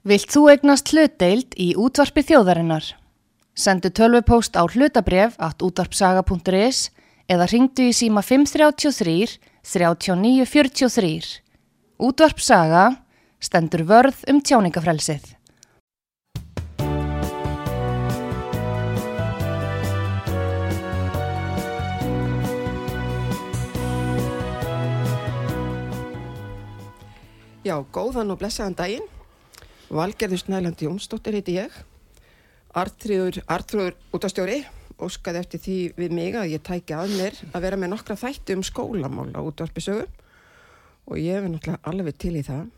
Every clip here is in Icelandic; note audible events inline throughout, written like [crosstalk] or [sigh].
Vilt þú egnast hlutdeild í útvarpi þjóðarinnar? Sendu tölvupóst á hlutabref at útvarpsaga.is eða ringdu í síma 533 3943. Útvarpsaga stendur vörð um tjáningafrelsið. Já, góðan og blessaðan daginn. Valgerður Snæland Jónsdóttir heiti ég. Artrúður, Artrúður útastjóri óskaði eftir því við mig að ég tæki að mér að vera með nokkra þætti um skólamál á útvarpisögu og ég hef náttúrulega alveg til í það.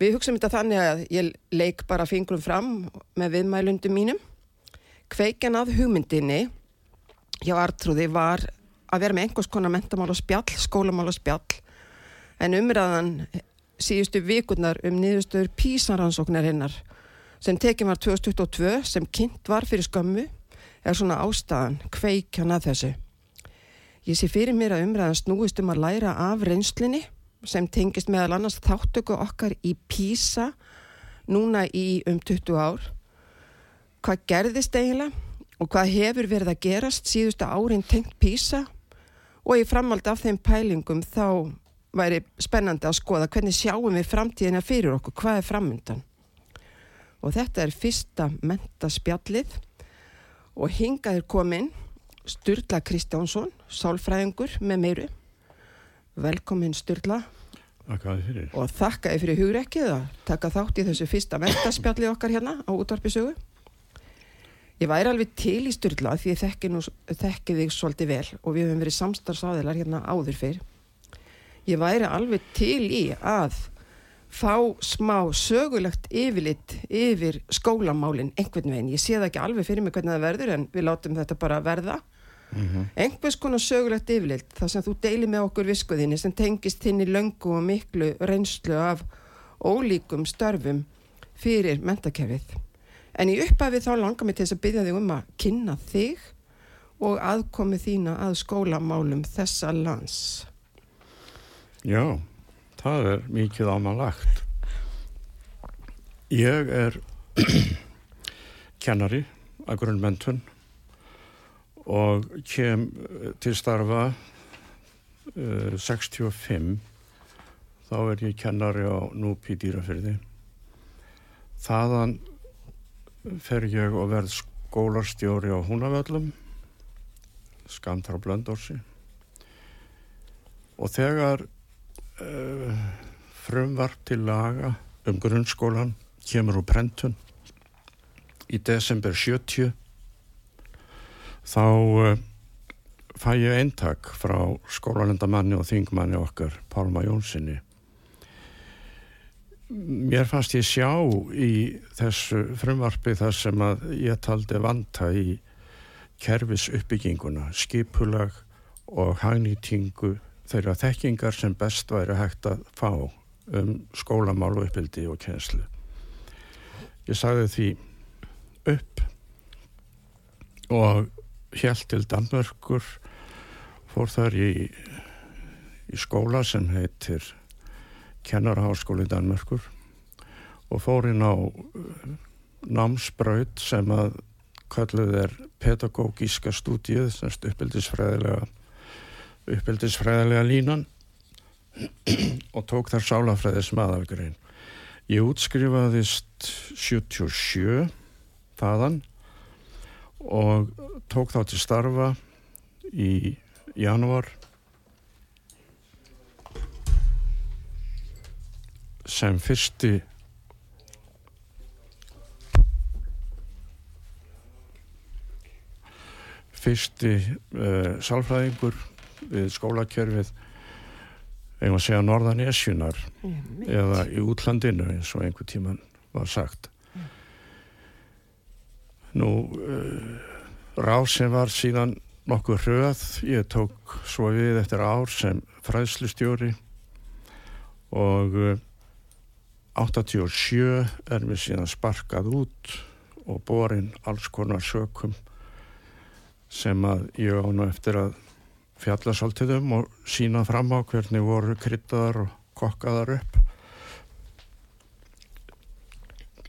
Við hugsaum þetta þannig að ég leik bara fingrum fram með viðmælundum mínum. Kveikjan að hugmyndinni hjá Artrúði var að vera með einhvers konar mentamál og spjall, skólamál og spjall en umræðan síðustu vikurnar um niðurstöður písaransóknar hennar sem tekið var 2022 sem kynnt var fyrir skömmu er svona ástæðan kveikjan að þessu. Ég sé fyrir mér að umræðan snúist um að læra af reynslinni sem tengist meðal annars þáttöku okkar í písa núna í um 20 ár. Hvað gerðist eiginlega og hvað hefur verið að gerast síðustu árin tengt písa og í framhald af þeim pælingum þá væri spennandi að skoða hvernig sjáum við framtíðina fyrir okkur, hvað er framöndan. Og þetta er fyrsta mentaspjallið og hingaður kominn Sturla Kristjánsson, sálfræðingur með meiru. Velkomin Sturla. Og þakka þið fyrir hugrekkið að taka þátt í þessu fyrsta mentaspjallið okkar hérna á útvarpisögu. Ég væri alveg til í Sturla því ég þekki, nú, þekki þig svolítið vel og við höfum verið samstarfsaðilar hérna áður fyrr ég væri alveg til í að fá smá sögulegt yfirlitt yfir skólamálinn einhvern veginn. Ég sé það ekki alveg fyrir mig hvernig það verður en við látum þetta bara verða. Mm -hmm. Einhvers konar sögulegt yfirlitt þar sem þú deilir með okkur viskuðinni sem tengist þinn í löngu og miklu reynslu af ólíkum störfum fyrir mentakefið. En í upphafi þá langar mér til þess að byggja þig um að kynna þig og aðkomi þína að skólamálum þessa lands. Já, það er mikið ámanlagt. Ég er [clears throat] kennari að grunnmentun og kem til starfa uh, 65 þá er ég kennari á Núpi dýrafyrði þaðan fer ég og verð skólarstjóri á Húnavöllum skamtar á Blöndórsi og þegar uh, frumvarp til laga um grunnskólan kemur úr prentun í desember 70 þá uh, fæ ég eintak frá skólanendamanni og þingmanni okkar Pálma Jónssoni mér fannst ég sjá í þessu frumvarpi þar sem að ég taldi vanta í kervis uppbygginguna, skipulag og hagnýtingu þeirra þekkingar sem best væri hægt að fá um skólamál og uppbildi og kjenslu. Ég sagði því upp og helt til Danmörkur, fór þar í, í skóla sem heitir Kennarháskóli Danmörkur og fór inn á uh, námsbraut sem að kalluð er pedagógíska stúdíu, semst uppbildisfræðilega uppeldisfræðilega línan og tók þar sálafræðis maðalgrein. Ég útskrifaðist 77 þaðan og tók þá til starfa í janúar sem fyrsti fyrsti uh, sálfræðingur við skólakjörfið að segja norðan esjunar mm, eða í útlandinu eins og einhver tíman var sagt mm. nú uh, ráð sem var síðan nokkuð hröð ég tók svo við eftir ár sem fræðslustjóri og uh, 87 er við síðan sparkað út og borin alls konar sökum sem að ég ána eftir að fjalla svolítið um og sína fram á hvernig voru kryttaðar og kokkaðar upp.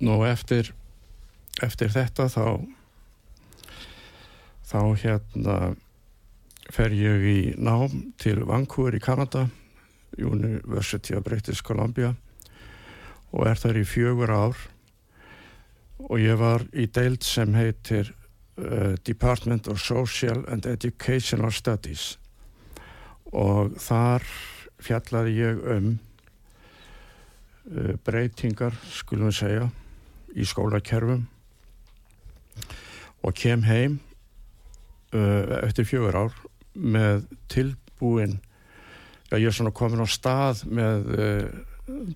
Nú eftir eftir þetta þá þá hérna fer ég í nám til Vancouver í Kanada University of British Columbia og er þar í fjögur ár. Og ég var í deild sem heitir uh, Department of Social and Educational Studies. Og þar fjallaði ég um uh, breytingar, skulum við segja í skólakerfum. Og kem heim uh, eftir fjögur ár með tilbúin já ég er svona komin á stað með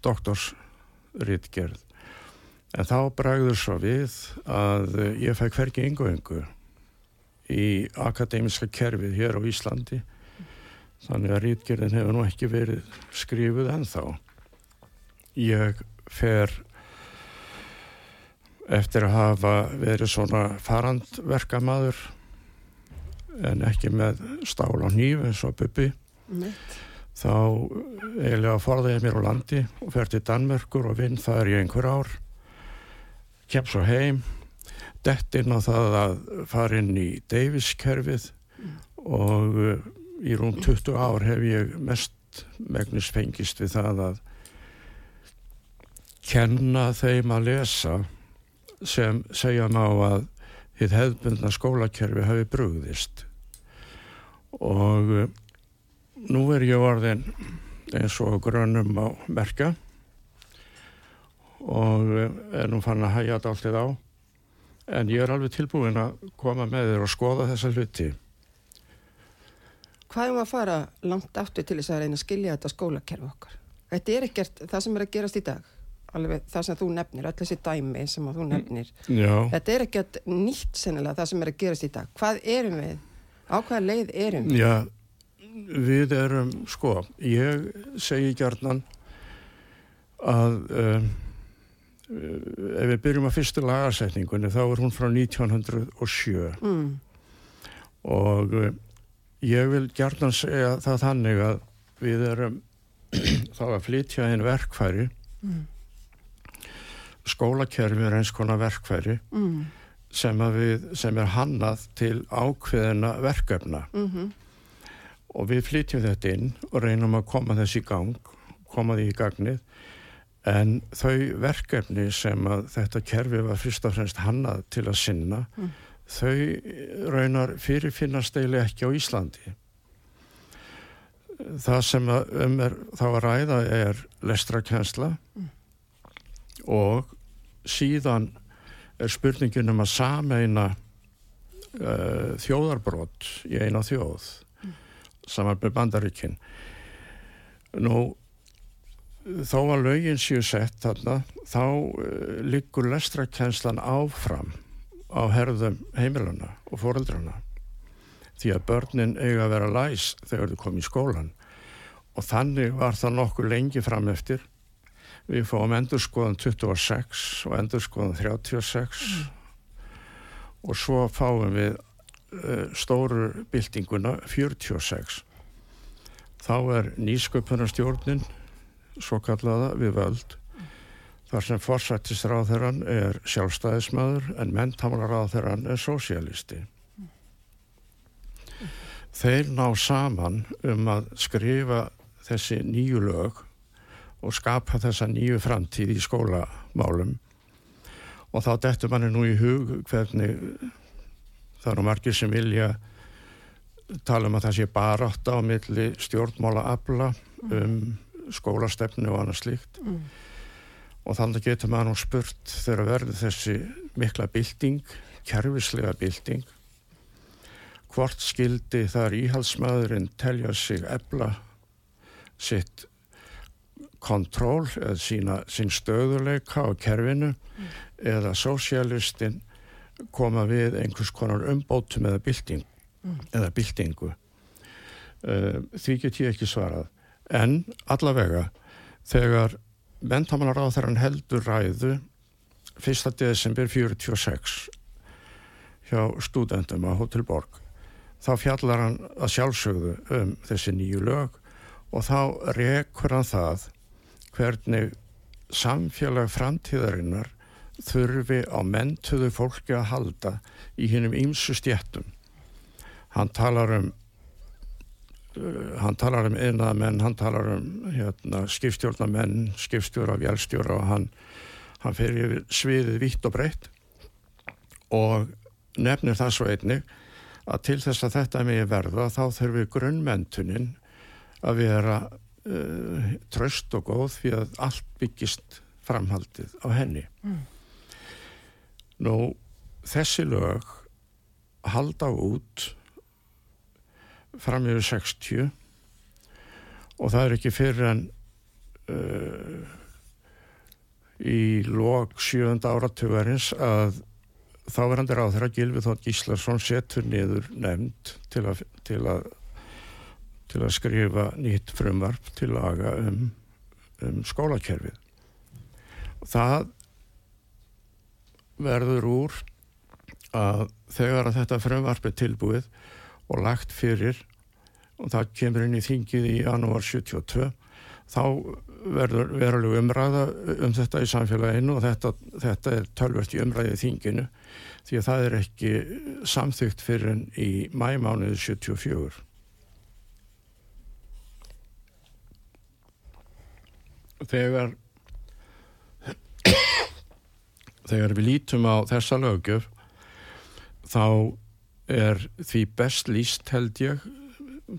doktorsritgerð en þá bræður svo við að ég fæ hverki yngu yngu í akademiska kerfið hér á Íslandi. Þannig að rítgerðin hefur nú ekki verið skrifuð ennþá. Ég fer eftir að hafa verið svona farandverkamaður en ekki með stál á nýf eins og buppi þá eiginlega forða ég mér á landi og fer til Danmörkur og vinn það er ég einhver ár kem svo heim dett inn á það að fara inn í Davis-kerfið og uh, í rúm 20 ár hef ég mest megnus fengist við það að kenna þeim að lesa sem segja má að hitt hefðbundna skólakerfi hafi brugðist. Og uh, nú er ég orðin eins og grönum á merka og er nú fann að hæja þetta alltaf á en ég er alveg tilbúin að koma með þér og skoða þessa hluti Hvað er maður að fara langt aftur til þess að reyna að skilja þetta skólakerfi okkar? Þetta er ekkert það sem er að gerast í dag. Alveg það sem þú nefnir, öll þessi dæmi sem þú nefnir. Já, Þetta er ekkert nýtt sennilega það sem er að gerast í dag. Hvað erum við? Á hvaða leið erum við? já við erum, sko ég segi gjarnan að um, ef við byrjum að fyrstu lagarsetningunni þá er hún frá 1907 Mm. og uh, ég vil gjarnan segja það þannig að við erum [clears throat] þá að flytja inn verkfæri Mm. skólakerfi er eins konar verkfæri Mm. sem, við, sem er hannað til ákveðina verkefna Mm og við flytjum þetta inn og reynum að koma þess í gang koma því í gagnið en þau verkefni sem að þetta kerfi var fyrst og fremst hannað til að sinna Mm. þau raunar fyrirfinnast eiginlega ekki á Íslandi. Það sem að um er þá að ræða er lestrakensla og síðan er spurningin um að sameina uh, þjóðarbrot í eina þjóð saman með bandaríkin. Nú þó að lögin séu sett þarna þá uh, liggur lestrakenslan áfram á herðum heimilana og foreldrana. Því að börnin eiga að vera læs þegar þau kom í skólan og þannig var það nokkur lengi fram eftir. Við fáum endurskoðan 26 og endurskoðan 36 og svo fáum við uh, stóru byltinguna 46 þá er nýsköpunarstjórnin svo kallaða við völd þar sem forsættisráðherran er sjálfstæðismæður en menntamlaráðherran er sósialisti þeir ná saman um að skrifa þessi nýju lög og skapa þessa nýju framtíð í skólamálum. Og þá dettur manni nú í hug hvernig það eru margir sem vilja tala um að það sé barátt á milli stjórnmála afla um skólastefnu og annað slíkt. Mm. og þannig getur maður nú spurt þegar verður þessi mikla bylting, kerfislega bylting hvort skildi þar íhalsmaðurinn telja sig ebla sitt kontról eða sína, sín stöðuleika á kerfinu eða sósialistinn koma við einhvers konar umbótum eða bylting eða byltingu? Uh, því get ég ekki svarað en allavega þegar mentamálaráþarann heldur ræðu 1. desember 46 hjá stúdendum á Hotel Borg þá fjallar hann að sjálfsögðu um þessi nýju lög og þá rekur hann það hvernig samfélag framtíðarinnar þurfi á mentuðu fólki að halda í hinnum ýmsu stjættum. Hann talar um hann talar um einamenn, hann talar um hérna, skipstjórnamenn, skipstjóra, vjálstjóra og hann, hann fyrir sviðið vitt og breytt og nefnir það svo einnig að til þess að þetta megi verða þá þurfi grunnmentunin að vera uh, tröst og góð fyrir að allt byggist framhaldið á henni. Mm. Nú, þessi lög halda út fram yfir 60 og það er ekki fyrir en uh, í lók sjönda áratugverins að þáverandi ráð þeirra Gilvið Þótt Gíslason setur niður nefnd til að, til að, til að skrifa nýtt frumvarp til laga um, um skólakerfið. Það verður úr að þegar að þetta frumvarp er tilbúið og lagt fyrir og það kemur inn í þingið í janúar 72 þá verður veruleg umræða um þetta í samfélaginu og þetta, þetta er tölvert í umræðið þinginu því að það er ekki samþygt fyrir enn í mæmánuðu 74. Þegar [coughs] þegar við lítum á þessa lögjöf þá er því best líst held ég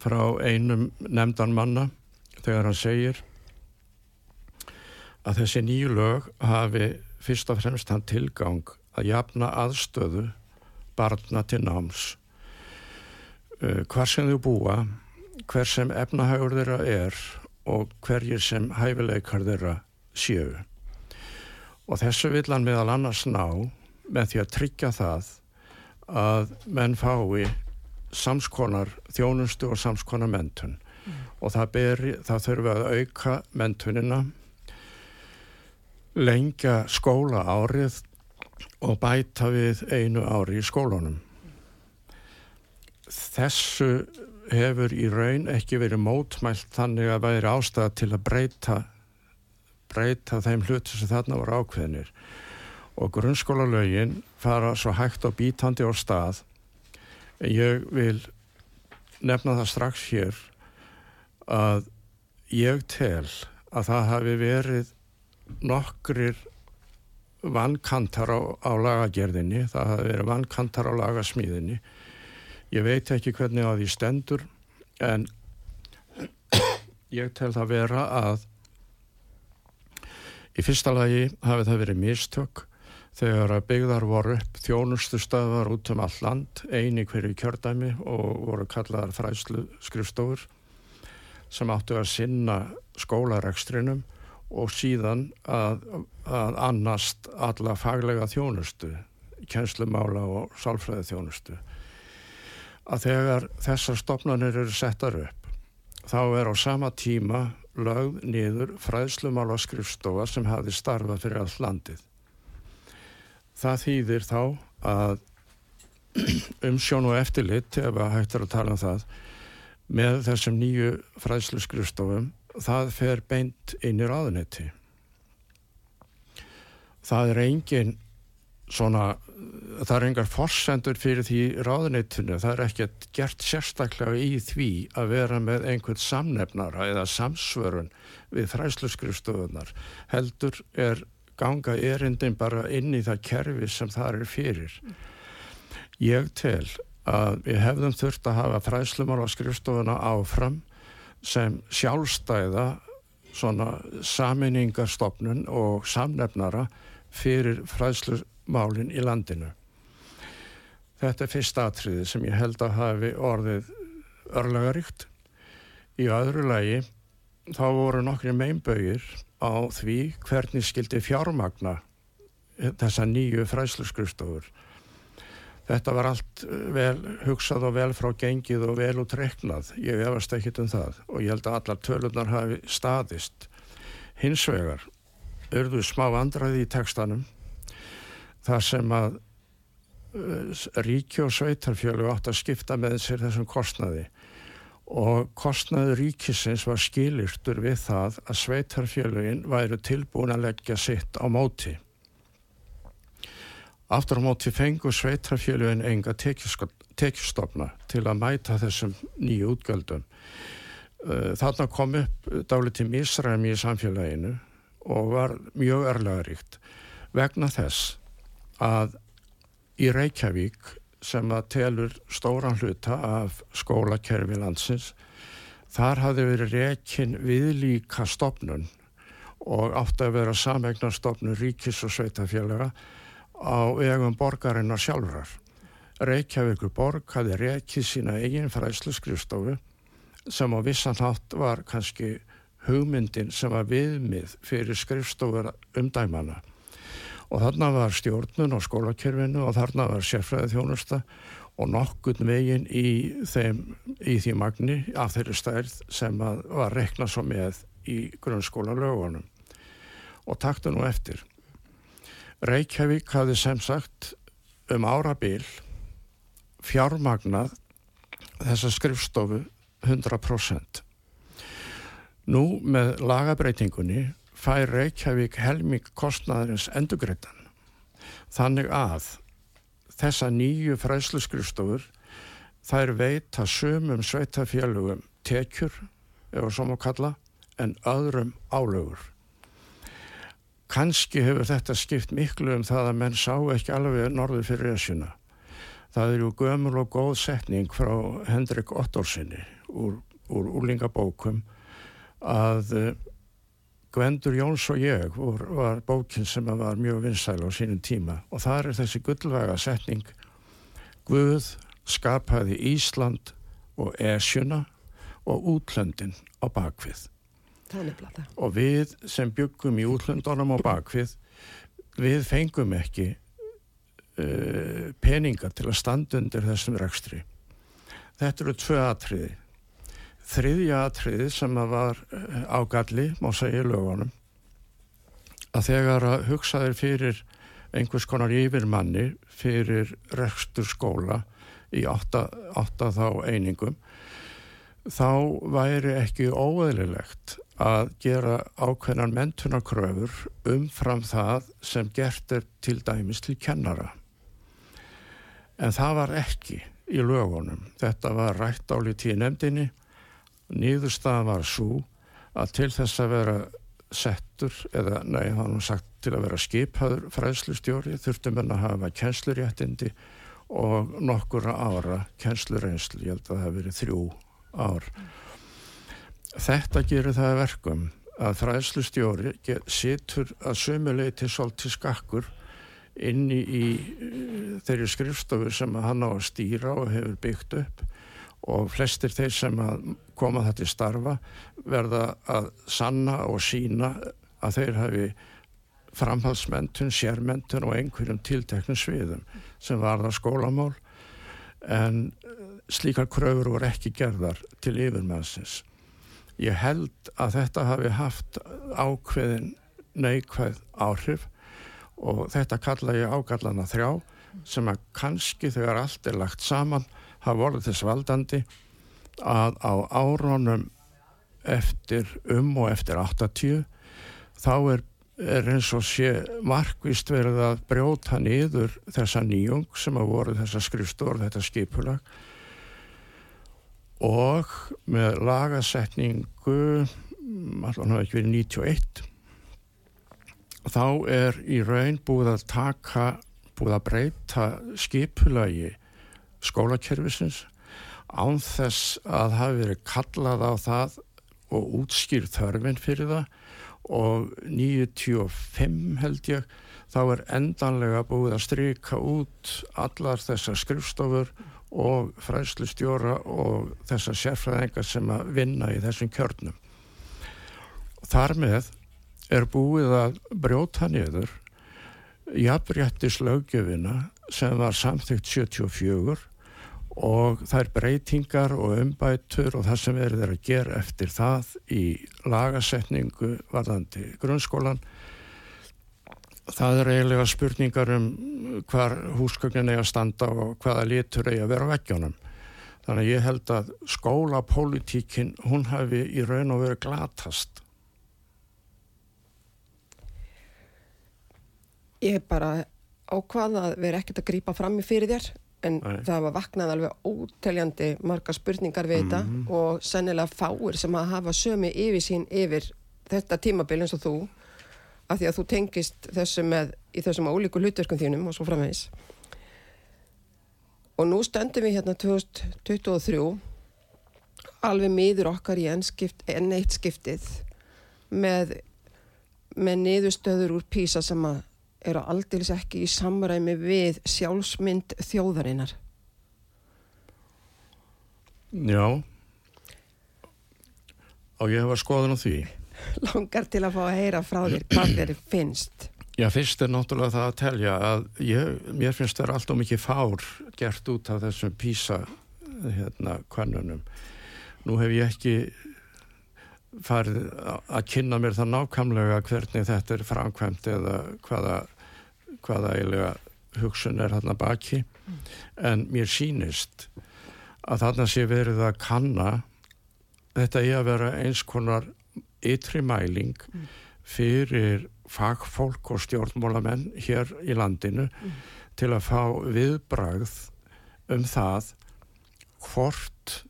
frá einum nefndan manna þegar hann segir að þessi nýju lög hafi fyrst og fremst hann tilgang að jafna aðstöðu barna til náms. Uh, hvar sem þau búa hver sem efnahagur þeirra er og hverjir sem hæfileikar þeirra séu. Og þessu vil hann meðal annars ná með því að tryggja það að menn fái samskonar þjónustu og samskonar mentun mm. og það, beri, það þurfi að auka mentunina lengja skóla árið og bæta við einu ári í skólunum. Þessu hefur í raun ekki verið mótmælt þannig að væri ástæða til að breyta, breyta þeim hluti sem þarna voru ákveðinir. Og grunnskólalögin fara svo hægt og bítandi á stað. Ég vil nefna það strax hér að ég tel að það hafi verið nokkrir vannkantar á, á lagagerðinni, það hafi verið vannkantar á lagasmíðinni. Ég veit ekki hvernig að því stendur en [coughs] ég tel það vera að í fyrsta lagi hafi það verið mistök þegar að byggðar voru upp þjónustu stöðar út um all land, eini hverju kjördæmi og voru kallaðar fræslu skrifstofur sem áttu að sinna skólarekstrinum og síðan að, að annast alla faglega þjónustu, kjenslumála og sálfræði þjónustu. Að þegar þessar stopnarnir eru settar upp, þá er á sama tíma lögð niður fræðslumála skrifstofa sem hafi starfað fyrir all landið. Það þýðir þá að [clears throat] umsjón og eftirlit, ef að hættar að tala um það, með þessum nýju fræðslu skrifstofum það fer beint inn í ráðunetti. Það er engin svona, það er engar forsendur fyrir því ráðunettinu, það er ekkert gert sérstaklega í því að vera með einhvern samnefnara eða samsvörun við fræsluskrifstofunar. Heldur er ganga erindin bara inn í það kerfi sem það er fyrir. Ég tel að við hefðum þurft að hafa fræslumar á skrifstofuna áfram sem sjálfstæða svona saminningarstofnun og samnefnara fyrir fræðslumálinn í landinu. Þetta er fyrst atriði sem ég held að hafi orðið örlagaríkt. Í öðru lagi þá voru nokkri meinbögir á því hvernig skildi fjármagna þessa nýju fræðsluskrifstofur Þetta var allt eh, vel hugsað og vel frá gengið og vel út reknað. Ég hefast ekkit um það og ég held að allar tölunar hafi staðist. Hins vegar örðu smá andraði í tekstanum þar sem að uh, ríki og sveitarfjölu átt að skipta með sér þessum kostnaði og kostnaði ríkisins var skilirtur við það að sveitarfjölugin væru tilbúin að leggja sitt á móti. Aftur á móti fengu sveitrafélugin enga tekjustofna til að mæta þessum nýju útgöldum. Eh, þarna kom upp dálítið misræmi í samfélaginu og var mjög erlegaríkt vegna þess að í Reykjavík sem að telur stóran hluta af skólakerfi landsins þar hafði verið rekin viðlíka stopnun og átti að vera samegnarstopnun ríkis og sveitafélaga á vegum borgarinnar sjálfrar. Reykjavíkur borg hafði rekið sína eigin fræslu skrifstofu sem á vissan hátt var kannski hugmyndin sem var viðmið fyrir skrifstofur umdæmana og þarna var stjórnun á skólakerfinu og þarna var sérfræðið þjónusta og nokkun veginn í, þeim, í því magni af þeirri stærð sem var reknað svo með í grunnskóla lögunum og taktu nú eftir. Reykjavík hafði sem sagt um árabil fjármagnað þessa skrifstofu 100% Nú með lagabreitingunni fær Reykjavík helming kostnaðarins endugreitan. Þannig að þessa nýju fræsluskrifstofur þær veita sömum sveitafélugum tekjur, eða som að kalla, en öðrum álögur. Kanski hefur þetta skipt miklu um það að menn sá ekki alveg norður fyrir esjuna. Það er ju gömul og góð setning frá Hendrik Ottorsinni úr, úr úlingabókum að Gvendur Jóns og ég var, var bókin sem var mjög vinsæl á sínum tíma og það er þessi gullvega setning Guð skapaði Ísland og Esjuna og útlöndin á bakvið. Og við sem byggum í útlöndunum á bakvið, við fengum ekki uh, peninga til að standa undir þessum rekstri. Þetta eru tvö atriði þriðja atriði sem að var eh, ágalli, má segja lögunum, að þegar að hugsaðir fyrir einhvers konar yfirmanni fyrir rekstur skóla í átta, átta þá einingum, þá væri ekki óeðlilegt að gera ákveðnan mentunakröfur umfram það sem gert er til dæmis til kennara. En það var ekki í lögunum. Þetta var rætt álið tíu nefndinni Nýðurstaðan var svo að til þess að vera settur, eða nei, hann var sagt til að vera skiphaður fræðslustjóri þurftum henn að hafa kennsluréttindi og nokkura ára kennslureinslu, ég held að það hef verið þrjú ár. Þetta gerir það verkum að fræðslustjóri situr að sömuleiti svolítið skakkur inni í þeirri skrifstofu sem hann á að stýra og hefur byggt upp og flestir þeir sem koma þetta í starfa verða að sanna og sína að þeir hafi framhaldsmentun, sérmentun og einhverjum tilteknum sviðum sem var það skólamál en slíkar kröfur voru ekki gerðar til yfirmannsins. Ég held að þetta hafi haft ákveðin neikvæð áhrif og þetta kalla ég ágallana þrjá sem að kannski þegar allt er lagt saman hafa voruð þess valdandi að á áronum eftir um og eftir 80 þá er, er eins og sé markvist verið að brjóta niður þessa nýjung sem að voru þessa skrifstór, þetta skipulag. Og með lagasetningu allan hafa ekki verið 91 þá er í raun búið að taka búið að breyta skipulagi skólakerfisins án þess að hafi verið kallað á það og útskýr þörfinn fyrir það og 95 held ég þá er endanlega búið að stryka út allar þessar skrifstofur og fræslustjóra og þessar sérfræðingar sem að vinna í þessum kjörnum. Þar með er búið að brjóta niður jafnréttis lögjöfina sem var samþygt 74 og þær breytingar og umbætur og það sem verður að gera eftir það í lagasetningu varðandi grunnskólan það er eiginlega spurningar um hvar húsgögnin er að standa og hvaða litur er að vera vekkjónum þannig að ég held að skólapolítíkin hún hafi í raun og verið glatast. Ég bara ákvað að vera ekkert að grípa fram í fyrir þér en Nei. það var vaknað alveg óteljandi marga spurningar við þetta Mhm. og sennilega fáir sem að hafa sömu yfir sín yfir þetta tímabil eins og þú af því að þú tengist þessu með í þessum ólíku hlutverkum þínum og svo framvegis og nú stöndum við hérna 2023 alveg miður okkar í enn, skipt, enn eitt skiptið með, með niðurstöður úr písa sem að eru aldils ekki í samræmi við sjálfsmynd þjóðarinnar. Já. Og ég hefa skoðun á því. [laughs] Langar til að fá að heyra frá þér hvað þér finnst. Já, fyrst er náttúrulega það að telja að ég, mér finnst það allt og mikið fár gert út af þessum písa hérna kvannunum. Nú hef ég ekki farið að- kynna mér það nákvæmlega hvernig þetta er framkvæmt eða hvaða, hvaða eiginlega hugsun er þarna baki. En mér sýnist að þarna sé verið að kanna þetta í að vera eins konar ytri mæling fyrir fagfólk og stjórnmólamenn hér í landinu til að fá viðbragð um það hvort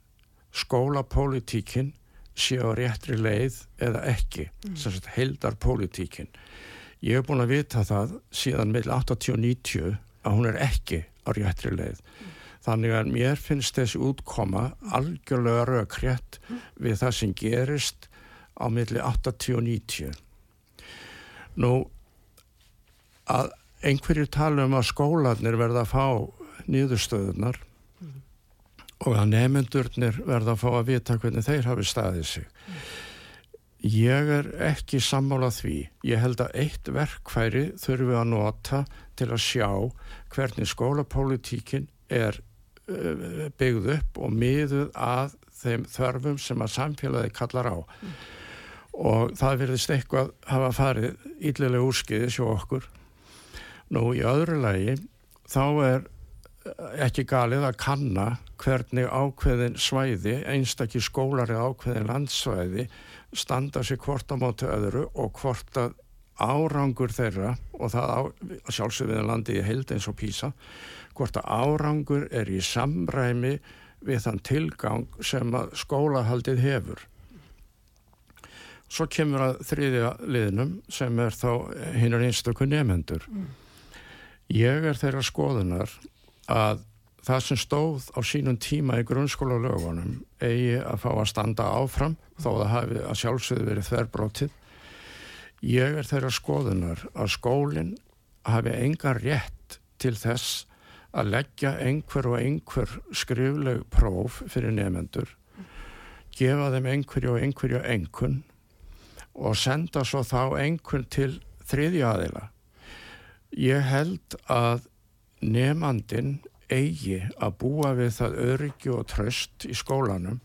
skólapólitíkin sé á réttri leið eða ekki, mm. sem sagt heildarpólitíkin. Ég hef búin að vita það síðan meil 80-90 að hún er ekki á réttri leið. Þannig að mér finnst þessi útkoma algjörlega raukrétt við það sem gerist á milli 80-90. Nú, að einhverju tala um að skólanir verða að fá nýðustöðunar og að nefndurnir verða að fá að vita hvernig þeir hafi staðið sig. Ég er ekki sammála því. Ég held að eitt verkfæri þurfum við að nota til að sjá hvernig skólapólitíkin er uh, byggð upp og miðuð að þeim þörfum sem að samfélagi kallar á. Og það verðist eitthvað hafa farið yllilega úrskiðis hjá okkur. Nú í öðru lagi þá er ekki galið að kanna hvernig ákveðin svæði, einstakki skólar eða ákveðin landsvæði standa sér hvort á móti öðru og hvort að árangur þeirra og það sjálfsögðin landi í heild eins og písa, hvort að árangur er í samræmi við þann tilgang sem að skólahaldið hefur. Svo kemur að þriðja liðnum sem er þá hinnur einstakku nefendur. Ég er þeirra skoðunar að það sem stóð á sínum tíma í grunnskóla lögunum eigi að fá að standa áfram þó það hafi að sjálfsögðu verið þverbrótið. Ég er þeirra skoðunar að skólinn hafi engar rétt til þess að leggja einhver og einhver skrifleg próf fyrir nefendur, gefa þeim einhverju og einhverju engun og senda svo þá engun til þriðja aðila. Ég held að nefandin eigi að búa við það öryggi og tröst í skólanum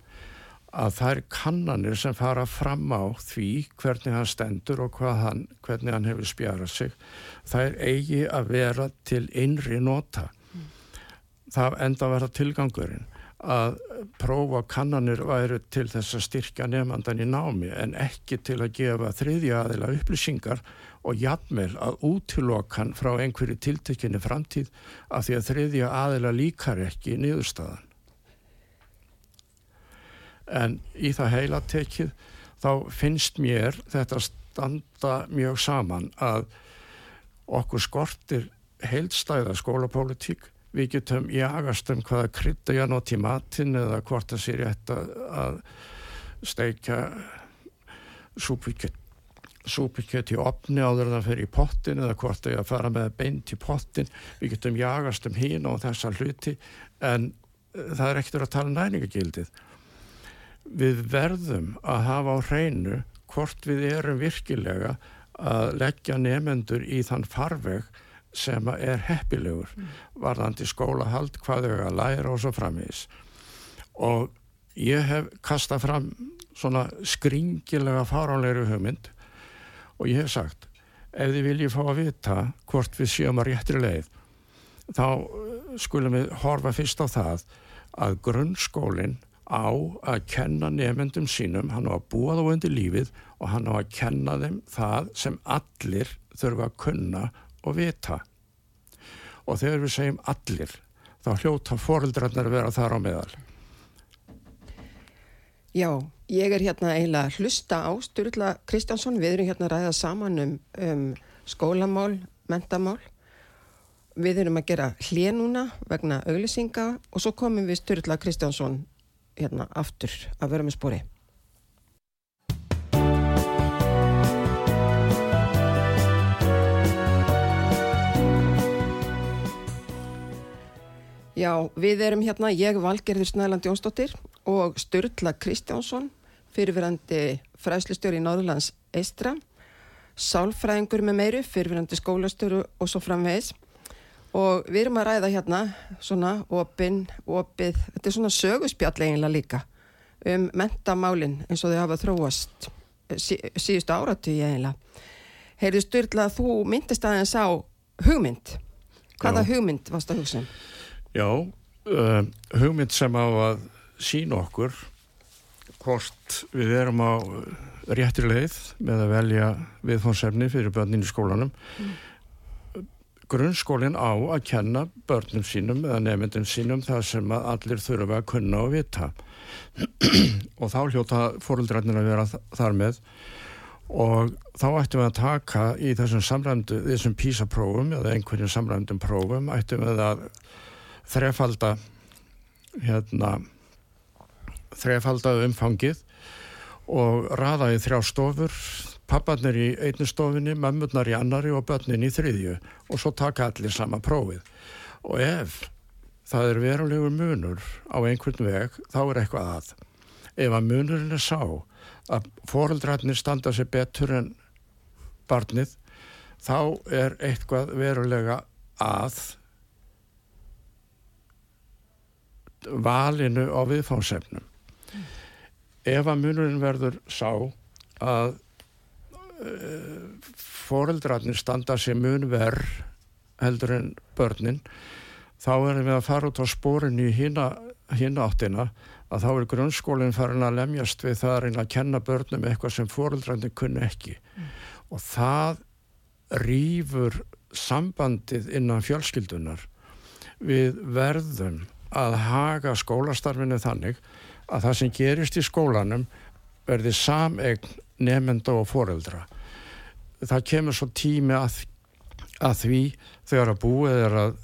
að það er kannanir sem fara fram á því hvernig hann stendur og hann, hvernig hann hefur spjarað sig það er eigi að vera til innri nota mm. það enda að vera tilgangurinn að prófa kannanir væru til þess að styrkja nefnandan í námi en ekki til að gefa þriðja aðila upplýsingar og jafnvel að útilokan frá einhverju tiltekinni framtíð af því að þriðja aðila líkar ekki niðurstaðan. En í það heila tekið þá finnst mér þetta standa mjög saman að okkur skortir heilstæða skólapólitík við getum jagast um hvaða krytta ég í matin eða hvort það sé rétt að, að steikja súpikett súpikett í opni áður en það fer í pottin eða hvort er að fara með beint í pottin við getum jagast um hín og þessa hluti en það er ekkert að tala um næningagildið við verðum að hafa á hreinu hvort við erum virkilega að leggja nefendur í þann farveg sem er heppilegur mm. varðandi skólahald, hvað þau að læra og svo framvís og ég hef kastað fram svona skringilega fáránleiri hugmynd og ég hef sagt ef þið viljið fá að vita hvort við sjöum að réttri leið þá skulum við horfa fyrst á það að grunnskólinn á að kenna nefendum sínum, hann á að búa þá undir lífið og hann á að kenna þeim það sem allir þurfa að kunna og vita. og þegar við segjum allir þá hljóta foreldrarnir að vera þar á meðal Já, ég er hérna eiginlega að hlusta á Sturla Kristjánsson, við erum hérna að ræða saman um, um skólamál, mentamál. Við erum að gera hlið núna vegna auglisinga og svo komum við Sturla Kristjánsson hérna aftur að vera með spori. Já, við erum hérna, ég Valgerður Snæland Jónsdóttir og Sturla Kristjánsson, fyrirverandi fræslistjóri í Náðurlands Eistra, sálfræðingur með meiru, fyrirverandi skólastjóru og svo framvegis. Og við erum að ræða hérna svona opinn, opið, þetta er svona söguspjall eiginlega líka um mentamálinn eins og þau hafa þróast sí, síðustu áratu ég eiginlega. Heyrðu Sturla, þú myndist aðeins á hugmynd. Hvaða Já. hugmynd varst að hugsa um? Já, uh, hugmynd sem á að sína okkur hvort við erum á réttri leið með að velja viðfónsefni fyrir börnin í skólanum. Grunnskólinn á að kenna börnum sínum eða nefndum sínum það sem allir þurfa að kunna og vita. [clears throat] og þá hljóta fóruldrarnir að vera þar með og þá ættum við að taka í þessum samræmdu, þessum písaprófum eða einhverjum samræmdum prófum ættum við að þrefalda hérna þrefalda umfangið og raða í þrjá stofur papparnir í einni stofinni, mömmurnar í annari og börnin í þriðju. Og svo taka allir sama prófið. Og ef það er verulegur munur á einhvern veg þá er eitthvað að. Ef að munurinn er sá að foreldrarnir standa sér betur en barnið þá er eitthvað verulega að valinu á viðfánsefnum. Ef að munurinn verður sá að uh, foreldrarnir standa sér mun verð heldur en börnin, þá erum við að fara út á spórinu í hina, hina áttina að þá er grunnskólinn farin að lemjast við það að reyna að kenna börnum eitthvað sem foreldrarnir kunni ekki. Og það rýfur sambandið innan fjölskyldunar. Við verðum að haga skólastarfinu þannig að það sem gerist í skólanum verði samegn nefnda og foreldra. Það kemur svo tími að, að því þegar að búið er að,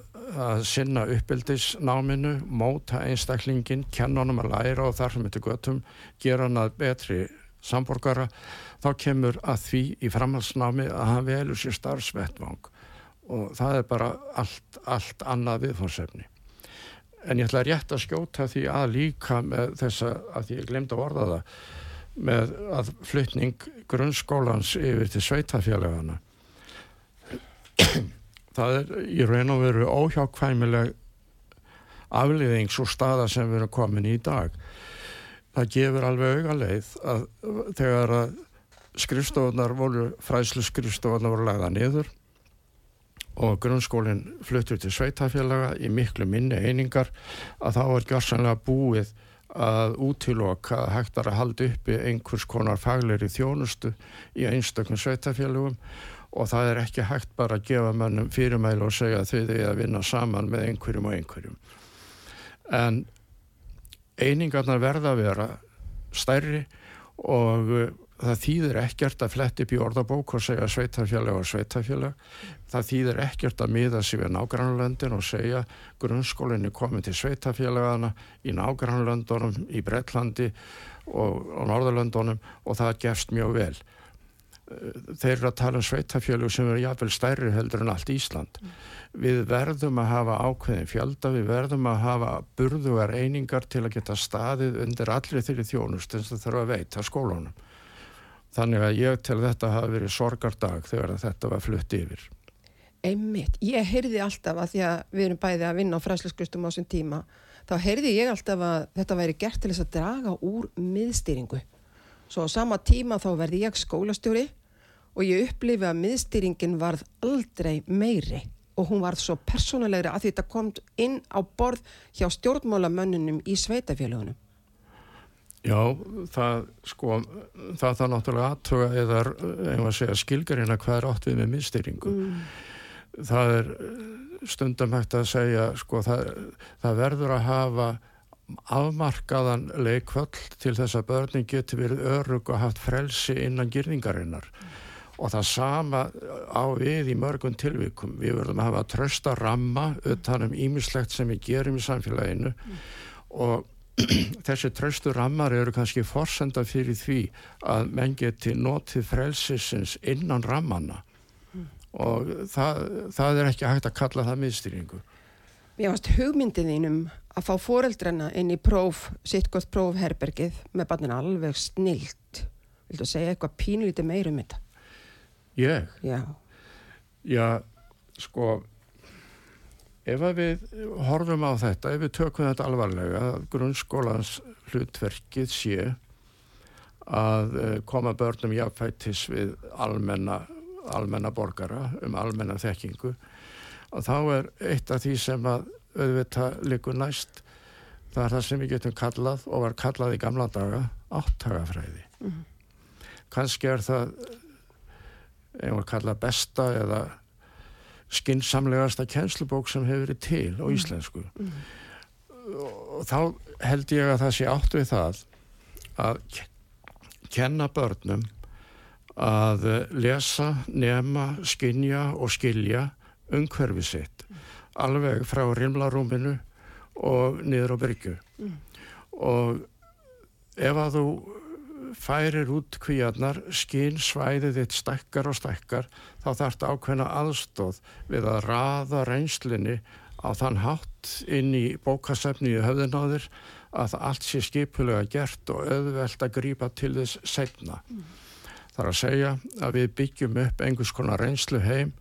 að sinna uppbyldisnáminu, móta einstaklingin, kenna honum að læra og þar sem þetta göttum, gera hann að betri samborgara, þá kemur að því í framhalsnámi að hann velur sér starfsvettvang og það er bara allt, allt annað viðfórsefni. En ég ætla rétt að skjóta því að líka með þessa, að ég glemd að orða það, með að flytning grunnskólans yfir til sveitafélagana. Það er í raun og veru óhjákvæmileg afliðing svo staða sem við erum komin í dag. Það gefur alveg auga leið að þegar að skrifstofunar voru, fræslu skrifstofunar voru lagða niður og grunnskólinn fluttur til sveitafélaga í miklu minni einingar að þá er gjörsanlega búið að útiloka að hægt er að halda uppi einhvers konar fagleiri þjónustu í einstöknum sveitafélagum og það er ekki hægt bara að gefa mönnum fyrirmælu og segja að þau þau að vinna saman með einhverjum og einhverjum. En einingarnar verða að vera stærri og það þýðir ekkert að fletti upp í orðabók og segja sveitafélag og sveitafélag. Það þýðir ekkert að miða sig við nágrannlöndin og segja grunnskólinni komið til sveitafélagana í nágrannlöndunum, í Breitlandi og, og Norðurlöndunum og það gefst mjög vel. Þeir eru að tala um sveitafélug sem eru jafnvel stærri heldur en allt Ísland. Við verðum að hafa ákveðin fjölda, við verðum að hafa burðugar einingar til að geta staðið undir allir þeirri þjónust eins og þurfa að veita skólunum. Þannig að ég til þetta hafi verið sorgardag þegar þetta var flutt yfir. Einmitt, ég heyrði alltaf að því að við erum bæði að vinna á fræsluskustum á þessum tíma, þá heyrði ég alltaf að þetta væri gert til þess að draga úr miðstýringu. Svo á sama tíma þá verði ég skólastjóri og ég upplifi að miðstýringin varð aldrei meiri og hún varð svo persónulegri að þetta kom inn á borð hjá stjórnmálamönnunum í sveitafélagunum. Já, það sko, það það náttúrulega aðtuga eða, einhvað að segja, skilgarina hvað er átt við með minnstýringu. Mm. Það er, stundum hægt að segja sko það, það verður að hafa afmarkaðan leikvöld til þess að börnin geti verið örug og haft frelsi innan gyrningarinnar mm. og það sama á við í mörgum tilvikum við verðum að hafa trösta ramma utanum ímislegt sem við gerum í samfélaginu mm. og þessi tröstu rammar eru kannski forsenda fyrir því að menn geti notið frelsisins innan rammana mm. og það, það er ekki hægt að kalla það miðstýringu Mér varst hugmyndið þínum að fá fóreldrana inn í próf, sittgótt prófherbergið með barnin alveg snilt. Vildu að segja eitthvað pínlítið meirum þetta? Ég? Já. Já, sko, ef við horfum á þetta, ef við tökum þetta alvarlega, grunnskólans hlutverkið sé að eh, koma börnum jáfættis við almenna, almenna borgara um almenna þekkingu og þá er eitt af því sem að auðvitað likur næst það er það sem við getum kallað og var kallað í gamla daga áttagafræði mm -hmm. kannski er það einhver kallað besta eða skinsamlegasta kjenslubók sem hefur verið til á mhm. íslensku mm og þá held ég að það sé átt við það að kenna börnum að lesa, nema, skinja og skilja umhverfi sitt alveg frá rimlarúminu og niður á bryggju mm. og ef að þú færir út kvíarnar skinn svæðið þitt stekkar og stekkar þá þarf þetta ákveðna aðstóð við að raða reynslinni á þann hátt inn í bókasefni í höfðunáður að allt sé skipulega gert og auðvelt að grýpa til þess segna mm. þar að segja að við byggjum upp einhvers konar reynslu heim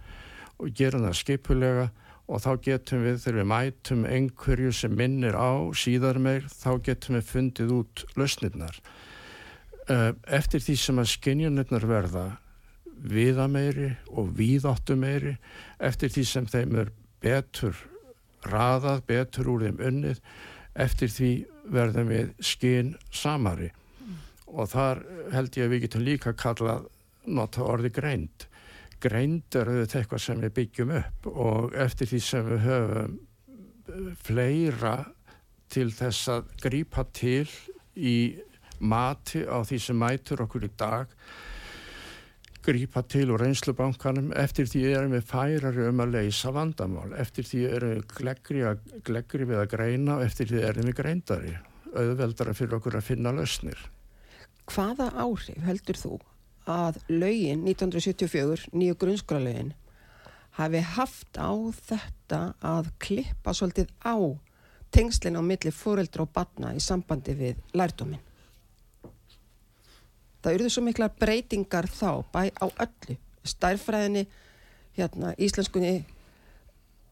og gerum það skipulega og þá getum við, þegar við mætum einhverju sem minnir á síðar meir, þá getum við fundið út lausnirnar. Eh, eftir því sem að skinjunirnar verða viðameiri og víðáttumeiri, eftir því sem þeim er betur raðað, betur úr þeim unnið, eftir því verðum við skinn samari. Mm. Og þar held ég að við getum líka kallað nota orði greint greind er auðvitað eitthvað sem við byggjum upp og eftir því sem við höfum eh, fleira til þess að grípa til í mati á því sem mætur okkur í dag grípa til úr reynslubankanum. Eftir því erum við færari um að leysa vandamál. Eftir því erum við gleggri, að, gleggri við að greina og eftir því erum við greindari. Auðveldara fyrir okkur að finna lausnir. Hvaða áhrif heldur þú að lögin 1974, nýju grunnskólalögin hafi haft á þetta að klippa svolítið á tengslinn á milli fóreldra og batna í sambandi við lærdóminn. Það eruðu svo mikla breytingar þá bæ á öllu, stærfræðinni, hérna, íslenskunni,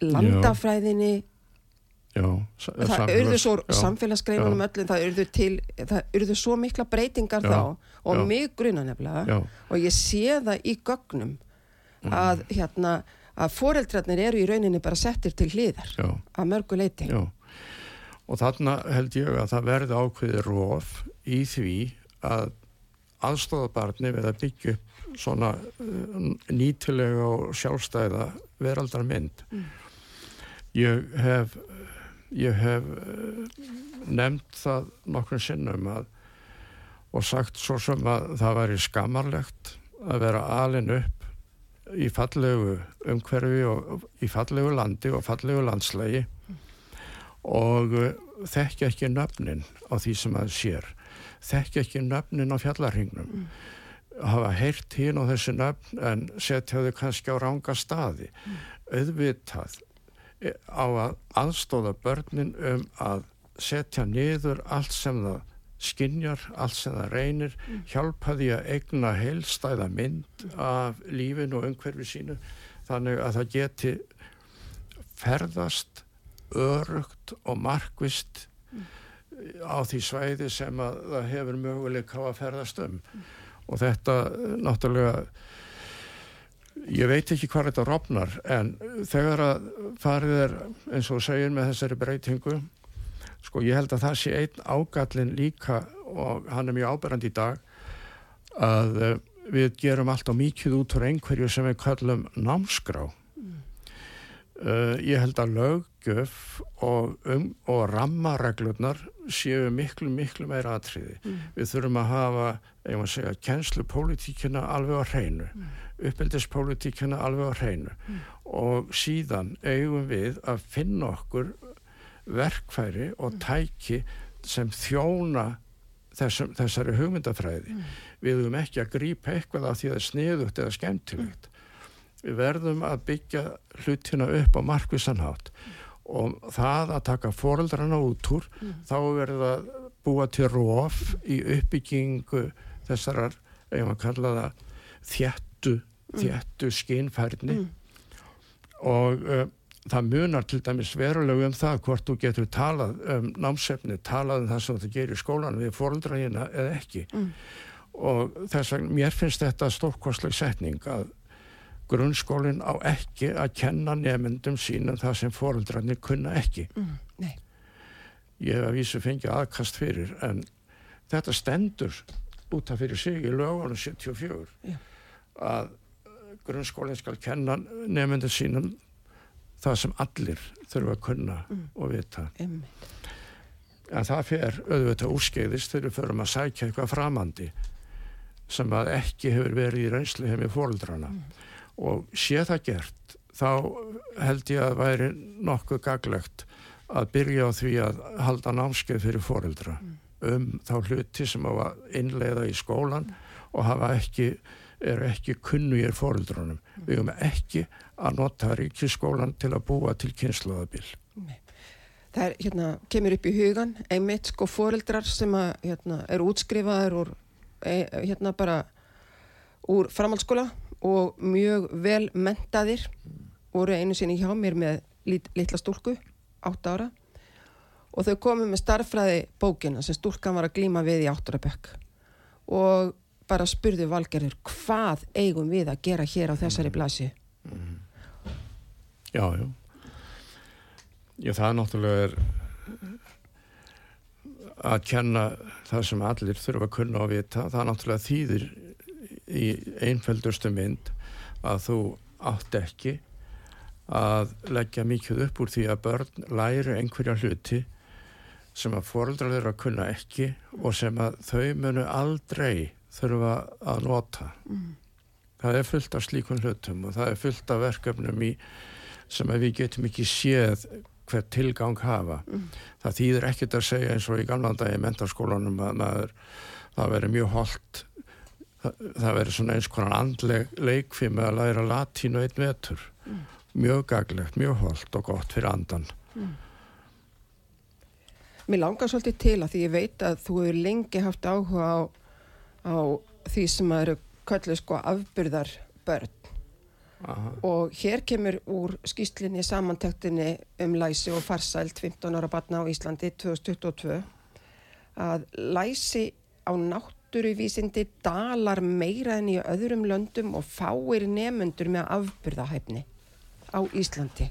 landafræðinni, Já, það urðu svo samfélagsgreinunum öllum, það urðu til það urðu svo mikla breytingar já, þá og já. mig gruna nefnilega og ég sé það í gögnum mm. að hérna að foreldrarnir eru í rauninni bara settir til hlýðar að mörgu leiti og þarna held ég að það verði ákveði róf í því að aðstofabarni við að byggja upp svona uh, nýtilega og sjálfstæða veraldar mynd mm. ég hef ég hef eh, nefnt það nokkur sinnum að, og sagt svo sem að það væri skamarlegt að vera alin upp í fallegu umhverfi og í fallegu landi og fallegu landslægi og eh, þekkja ekki nöfnin á því sem það sér þekkja ekki nöfnin á fjallarhingnum mm. hafa heyrt hín á þessi nöfn en setja þau kannski á ranga staði mm. auðvitað á að aðstóða börnin um að setja niður allt sem það skinjar, allt sem það reynir mm. hjálpa því að egna heilstæða mynd af lífin og umhverfi sínu þannig að það geti ferðast örugt og markvist. Á því svæði sem að það hefur möguleika á að ferðast um og þetta náttúrulega ég veit ekki hvað þetta rofnar en þegar að farið er eins og segir með þessari breytingu sko ég held að það sé einn ágallin líka og hann er mjög áberandi í dag að eh, við gerum allt á mikið út úr einhverju sem við kallum námskrá mm. Uh, ég held að löggjöf og, um, og rammareglurnar séu miklu, miklu meira atriði. Mm. Við þurfum að hafa, ég maður segja, kjenslupolítíkina alveg á hreinu, mm. uppeldispolitíkina alveg á hreinu mm. og síðan eigum við að finna okkur verkfæri og mm. tæki sem þjóna þessum, þessari hugmyndafræði. Mm. Við höfum ekki að grípa eitthvað af því að það er sniðugt eða skemmtilegt við verðum að byggja hlutina upp á markvissanhátt og það að taka foreldrana út úr mm. þá verður að búa til róf í uppbyggingu þessarar, ef maður kalla það þjættu, mm. þjættu skinnfærni mm. og uh, það munar til dæmis veruleg um það hvort þú getur talað um námsefni, talað um það sem þú gerir í skólan við foreldraina eða ekki mm. og þess vegna, mér finnst þetta stórkostleg setning að grunnskólinn á ekki að kenna nefndum sínum það sem foreldrarnir kunna ekki. Mm, ég hef að vísu fengið aðkast fyrir en þetta stendur út af fyrir sig í lögunum 74 Já. að grunnskólinn skal kenna nefndum sínum það sem allir þurfa að kunna mm. og vita. Mm. En það fer auðvitað úrskeiðist þegar við förum að sækja eitthvað framandi sem að ekki hefur verið í reynslu hefði fóreldrana. Og sé það gert þá held ég að væri nokkuð gaglegt að byrja á því að halda námskeið fyrir foreldra mm. um þá hluti sem að innleiða í skólan mm. og hafa ekki eru ekki kunnugir foreldrunum mm. við höfum ekki að nota ríkiskólan til að búa til kynnslóðabil Það er, hérna, kemur upp í hugan einmitt sko foreldrar sem að, hérna, er útskrifaður úr, e, hérna bara úr framhaldsskóla og mjög vel mentaðir voru einu sinni hjá mér með lit, litla stúlku, 8 ára. Og þau komið með starfræði bókina sem stúlkan var að glíma við í 8 ára bekk og bara spurðu valgerður hvað eigum við að gera hér á þessari blasi. Já, já. Já, það náttúrulega er að kenna það sem allir þurfa að kunna og vita, það náttúrulega þýðir í einföldustu mynd að þú átt ekki að leggja mikið upp úr því að börn læri einhverja hluti sem að fóröldrar að kunna ekki og sem að þau munu aldrei þurfa að nota. Mm. Það er fullt af slíkun hlutum og það er fullt af verkefnum í sem að við getum ekki séð hver tilgang hafa. Mm. Það þýðir ekkert að segja eins og í gamlandagi mentarskólanum að maður, það veri mjög holdt það, það verður svona eins konar andleg leikfið með að læra latínu einn vetur mm. mjög gaglegt, mjög holdt og gott fyrir andan mm. Mér langar svolítið til að því ég veit að þú hefur lengi haft áhuga á, á því sem eru kallið sko afbyrðar börn Aha. og hér kemur úr skýslinni samantektinni um læsi og farsælt 15 ára batna á Íslandi 2022 að læsi á nátt náttúruvísindi dalar meira enn í öðrum löndum og fáir nefnendur með afbyrðahæfni á Íslandi.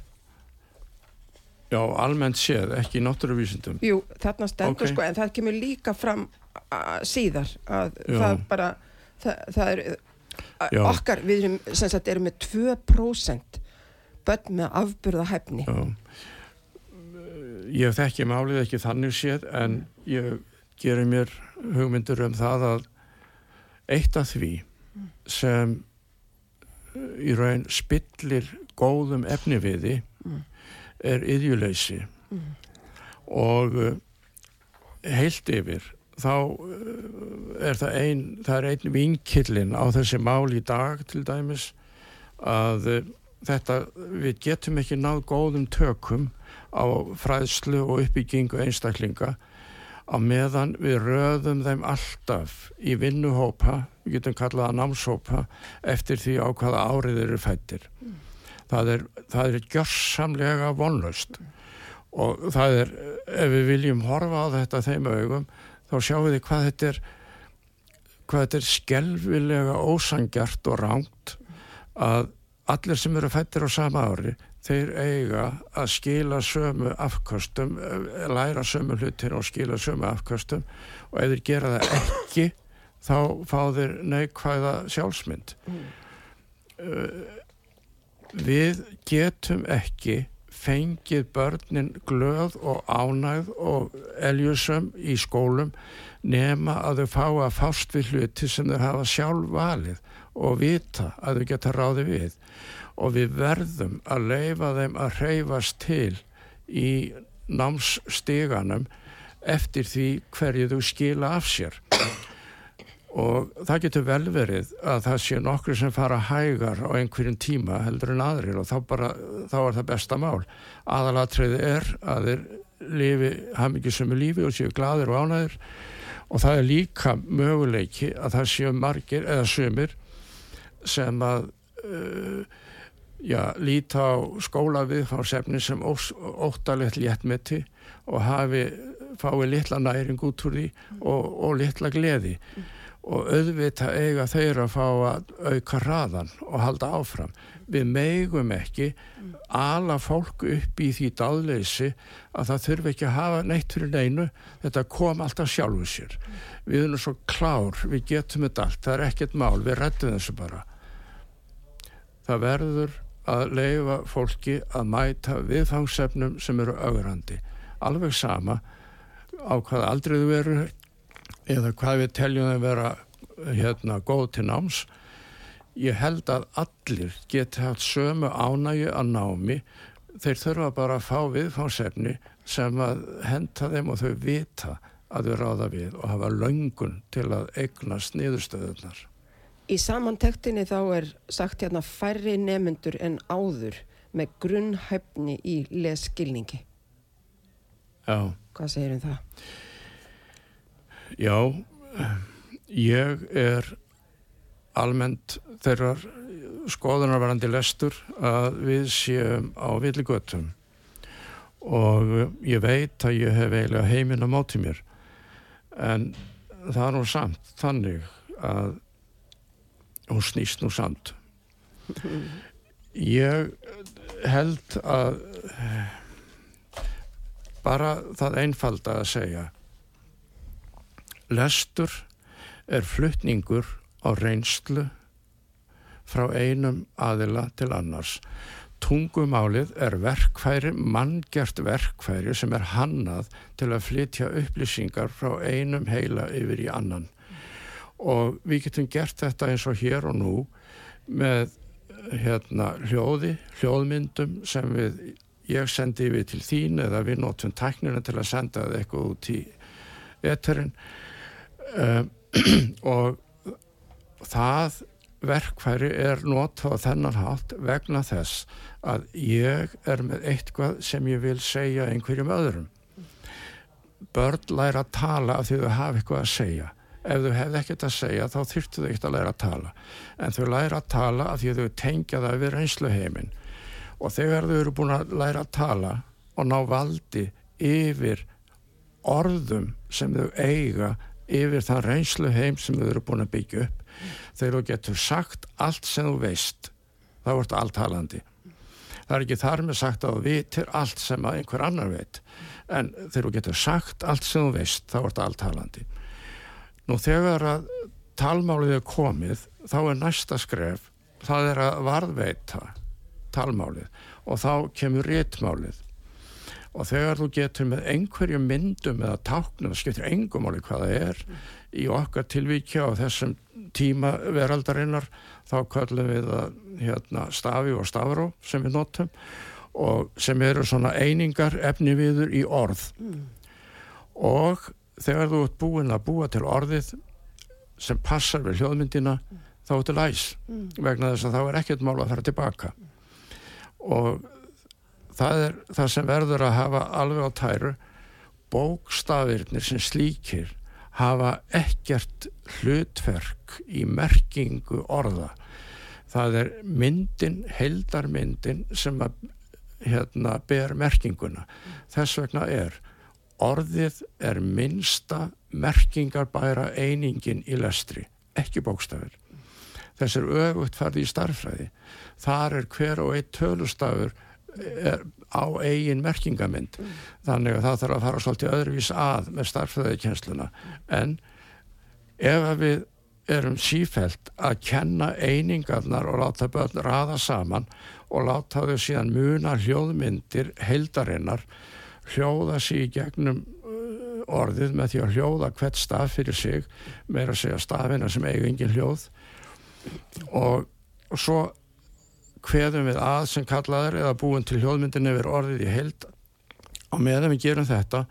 Já, almennt séð, ekki náttúruvísindum. Jú, þarna stendur okay. sko, en það kemur líka fram síðar að Já. það bara, það, það er, okkar, við erum, sem sagt, erum með 2% börn með afbyrðahæfni. Já, ég þekki málið ekki þannig séð, en ég gerir mér hugmyndur um það að eitt af því sem uh, í raun spillir góðum efniviði er yðjuleysi mm. og uh, heilt yfir þá uh, er það einn er einn vinkillin á þessi mál í dag til dæmis að þetta við getum ekki náð góðum tökum á fræðslu og uppbyggingu einstaklinga á meðan við röðum þeim alltaf í vinnuhópa, við getum kallaða námshópa, eftir því á hvaða árið eru fættir. Mm. Það er, er gjörsamlega vonlust mm. og það er, ef við viljum horfa á þetta þeim augum, þá sjáum við hvað þetta er, hvað þetta er skelvilega ósangjart og ránt að allir sem eru fættir á sama ári þeir eiga að skila sömu afkvöstum, eh, læra sömu hlutir og skila sömu afkvöstum og ef þeir gera það ekki þá fá þeir neikvæða sjálfsmynd mm. uh, við getum ekki fengið börnin glöð og ánægð og eljusum í skólum nema að þau fá að fást við hluti sem þau hafa sjálf valið og vita að þau geta ráði við og við verðum að leifa þeim að hreyfast til í námssteganum eftir því hverju þú skila af sér. Og það getur vel verið að það sé nokkru sem fara hægar á einhverjum tíma heldur en aðrir og þá, bara, þá er það besta mál. Aðalatriði er að þeir lifi, hafa mikið sömu lífi og séu gladir og ánæðir og það er líka möguleiki að það séu margir eða sömur sem að uh, já, líta á skóla viðfársefni sem óttalegt léttmeti og hafi fái litla næring út úr því og, og litla gleði mm og auðvita eiga þeir að fá að auka hraðan og halda áfram. Við meigum ekki ala fólk upp í því dáðleysi að það þurfi ekki að hafa neitt fyrir neinu, þetta kom alltaf sjálfuð sér. Við erum svo klár, við getum þetta allt, það er ekkert mál, við rettum þessu bara. Það verður að leifa fólki að mæta viðfangsefnum sem eru augrandi. Alveg sama á hvað aldrei þú eru eða hvað við teljum að vera hérna góð til náms. Ég held að allir geti haft sömu ánægi að námi. Þeir þurfa bara að fá viðfánsefni sem að henda þeim og þau vita að þau ráða við og hafa löngun til að eignast niðurstöðunar Í samantektinni þá er sagt hérna færri nemyndur en áður með grunnhæfni í leskilningi Já. Hvað segir um það? Já, ég er almennt þeirrar skoðunarverandi lestur að við séum á villigötum. Og ég veit að ég hef eiginlega heiminn á móti mér. En það er nú samt þannig að hún snýst nú samt ég held að bara það einfalda að segja Lestur er fluttningur á reynslu frá einum aðila til annars. Tungumálið er verkfæri, manngjart verkfæri sem er hannað til að flytja upplýsingar frá einum heila yfir í annan. Og við getum gert þetta eins og hér og nú með hérna, hljóði, hljóðmyndum sem við, ég sendi við til þín eða við notum tæknina til að senda það eitthvað út í eterinn um, [clears throat] og það verkfæri er notað þennan hátt vegna þess að ég er með eitthvað sem ég vil segja einhverjum öðrum. Börn læra að tala af því þau hafa eitthvað að segja ef þau hefði ekkert að segja þá þyrftu þau ekkert að læra að tala. En þau læra að tala af því þau tengja það við reynsluheimin og þegar þau eru búin að læra að tala og ná valdi yfir orðum sem þau eiga yfir það reynslu heim sem þau eru búin að byggja upp þegar þú getur sagt allt sem þú veist þá ert allt halandi það er ekki þar með sagt að þú vitir allt sem einhver annar veit. En þegar þú getur sagt allt sem þú veist þá ert allt halandi nú þegar að talmálið er komið þá er næsta skref það er að varðveita talmálið og þá kemur réttmálið og þegar þú getur með einhverju myndum eða táknum, það skiptir engum áli hvað það er í okkar tilvíkja og þessum tíma veraldarinnar þá kallum við að hérna, stafi og stafró sem við notum og sem eru svona einingar efni viður í orð mm. og þegar þú ert búin að búa til orðið sem passar við hljóðmyndina mm. þá ertu læs mm. vegna þess að þá er ekkert mál að fara tilbaka og það er það sem verður að hafa alveg á tæru bókstafirnir sem slíkir hafa ekkert hlutverk í merkingu orða það er myndin, heldarmyndin sem að hérna, ber merkinguna þess vegna er orðið er minsta merkingarbæra einingin í lestri, ekki bókstafir. Þess er öfugt farið í starfræði þar er hver og eitt tölustafur er á eigin merkingamind. Mm. þannig að það þarf að fara svolítið öðruvís að með starfræðikennsluna en ef við erum sífælt að kenna einingarnar og láta börn raða saman og láta þau síðan muna hljóðmyndir heildarinnar hljóða sér í gegnum uh, orðið með því að hljóða hvert staf fyrir sig meira að segja stafina sem eiga engin hljóð. Og, og svo hveðum við að sem kallaður eða búin til hljóðmyndin yfir orðið í heild. Og meðan við gerum þetta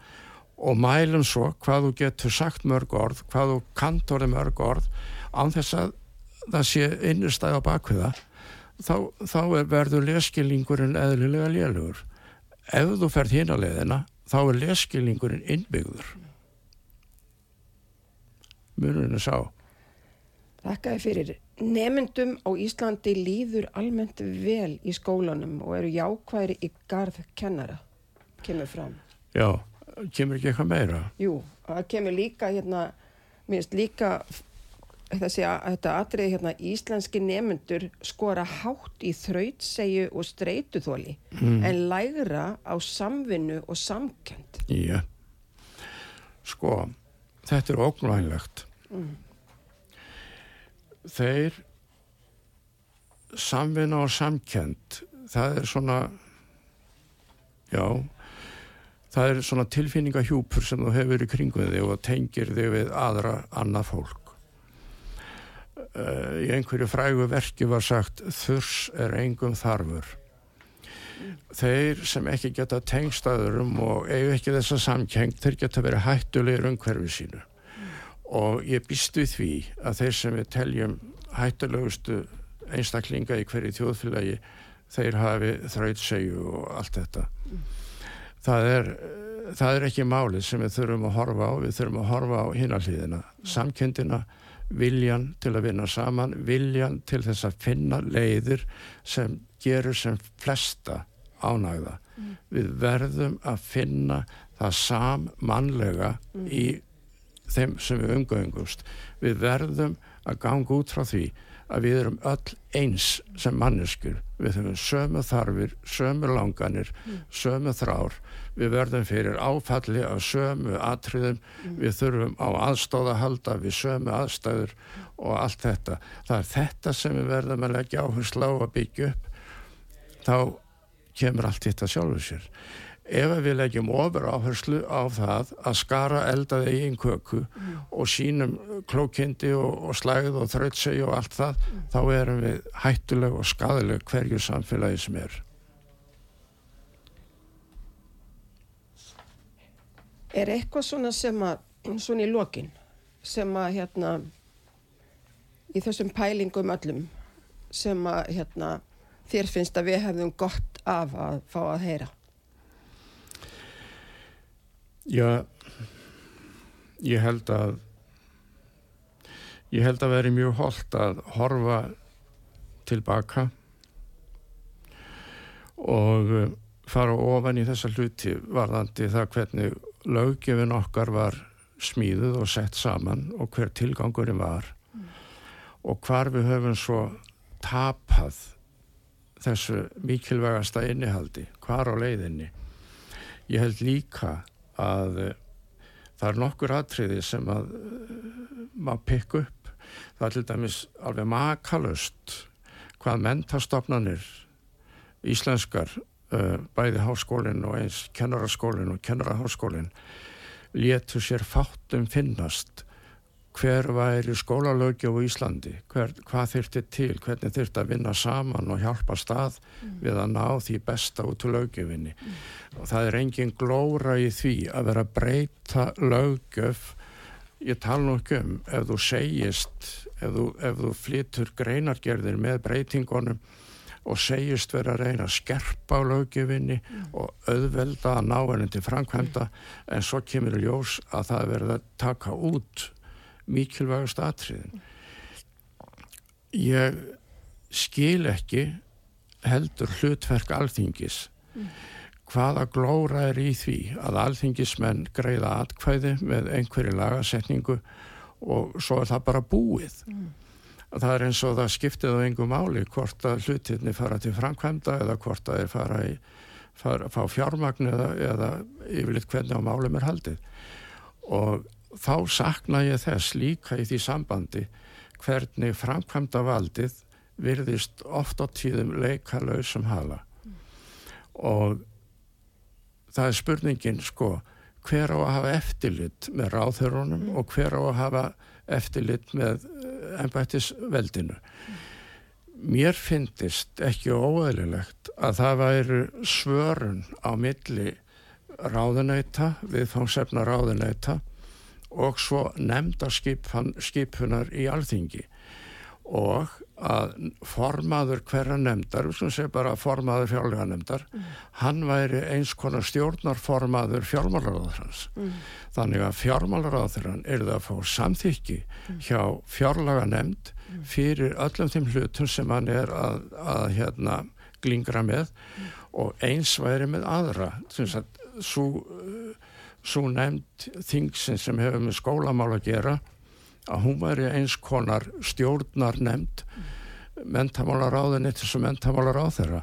og mælum svo hvað þú getur sagt mörg orð, hvað þú kantorði mörg orð án þess að það sé innistæð á bakviða þá, þá er verður leskilningurinn eðlilega lélugur ef þú ferð hérna leðina þá er leskilningurinn innbyggður munurinn er sá Þakkaði fyrir. Nemyndum á Íslandi líður almennt vel í skólanum og eru jákvæðir í garð kennara, kemur fram. Já, kemur ekki eitthvað meira? Jú, það kemur líka hérna, minnst líka þessi, atriði hérna, íslenski nemyndur skora hátt í þrautsegju og streytuþóli mm. en lægra á samvinnu og samkend. Já, sko, þetta er ógnvænlegt. Mm þeir samvinna og samkend það er svona já það er svona tilfinningahjúpur sem þú hefur í kringum þig og tengir þig við aðra annað fólk uh, í einhverju frægu verki var sagt þurs er engum þarfur þeir sem ekki geta tengstaðurum og eigu ekki þessa samkengt þeir geta verið hættulegur umhverfið sínu og ég býstu því að þeir sem við teljum hættulegustu einstaklinga í hverju þjóðfélagi þeir hafi þrautsegju og allt þetta mm. það er það er ekki málið sem við þurfum að horfa á við þurfum að horfa á hinallíðina mm. samkendina, viljan til að vinna saman, viljan til þess að finna leiðir sem gerur sem flesta ánægða mm. við verðum að finna það sam mannlega mm. í þeim sem við umgöðingumst við verðum að ganga út frá því að við erum öll eins sem manneskur við höfum sömu þarfir, sömu langanir mm. sömu þrár við verðum fyrir áfalli af sömu atriðum, mm. við þurfum á aðstóða halda við sömu aðstæður mm. og allt þetta það er þetta sem við verðum að leggja áherslu á að byggja upp þá kemur allt þetta sjálfur sér ef við leggjum ofur áherslu á það að skara eldaði í einn köku mm. og sínum klókindi og, og slæð og þrautsegi og allt það mm. þá erum við hættuleg og skadaleg hverju samfélagi sem er Er eitthvað svona sem að svona í lokin sem að hérna í þessum pælingum öllum sem að hérna þér finnst að við hefðum gott af að fá að heyra Já, ég held að ég held að veri mjög holdt að horfa tilbaka og uh, fara ofan í þessa hluti varðandi það hvernig löggefin okkar var smíðuð og sett saman og hver tilgangurinn var mm. og hvar við höfum svo tapað þessu mikilvægasta innihaldi, hvar á leiðinni ég held líka að uh, það er nokkur atriði sem að uh, maður pikk upp. Það er til dæmis alveg makalust hvað mentastofnanir íslenskar uh, bæði háskólinn og eins kennaraskólinn og kennaraháskólinn léttu sér fátum finnast hver væri skólalögja á Íslandi, hver, hvað þurfti til, hvernig þurfti að vinna saman og hjálpa stað mm. við að ná því besta út úr lögjöfinni. Mm. Og það er engin glóra í því að vera að breyta lögjöf, ég tala nú ekki um, ef þú segist, ef þú, ef þú flytur greinargerðir með breytingunum og segist vera að reyna að skerpa á lögjöfinni mm. og auðvelda að ná henni til framkvæmda en svo kemur ljós að það verða að taka út mikilvægast atriðin ég skil ekki heldur hlutverk alþingis mm. hvaða glóra er í því að alþingismenn greiða atkvæði með einhverju lagasetningu og svo er það bara búið mm. það er eins og það skiptið á einhver máli hvort að hlutinni fara til framkvæmda eða hvort að þeir fara í fara, fá fjármagn eða, eða yfirleitt hvernig á málum er haldið og þá sakna ég þess líka í því sambandi hvernig framkvæmda valdið virðist oft á tíðum leika lausum hala og það er spurningin sko hver á að hafa eftirlit með ráðhörunum mm. og hver á að hafa eftirlit með ennbættisveldinu. Mm. Mér finnist ekki óæðilegt að það væri svörun á milli ráðunæta, viðfangsefna ráðunæta og svo nefnda skipunar í alþingi og að formaður hverja nefndar, við skulum segja bara formaður fjárlega nefndar, mm. hann væri eins konar stjórnarformaður fjármálaráður hans. Mm. Þannig að fjármálaráður hann er það að fá samþykki mm. hjá fjárlega nefnd mm. fyrir öllum þeim hlutum sem hann er að, að hérna, glingra með mm. og eins væri með aðra. Svo nefnd þingsin sem hefur með skólamál að gera að hún væri eins konar stjórnar nefnd mentamálar á þenni til þess að mentamálar á þeirra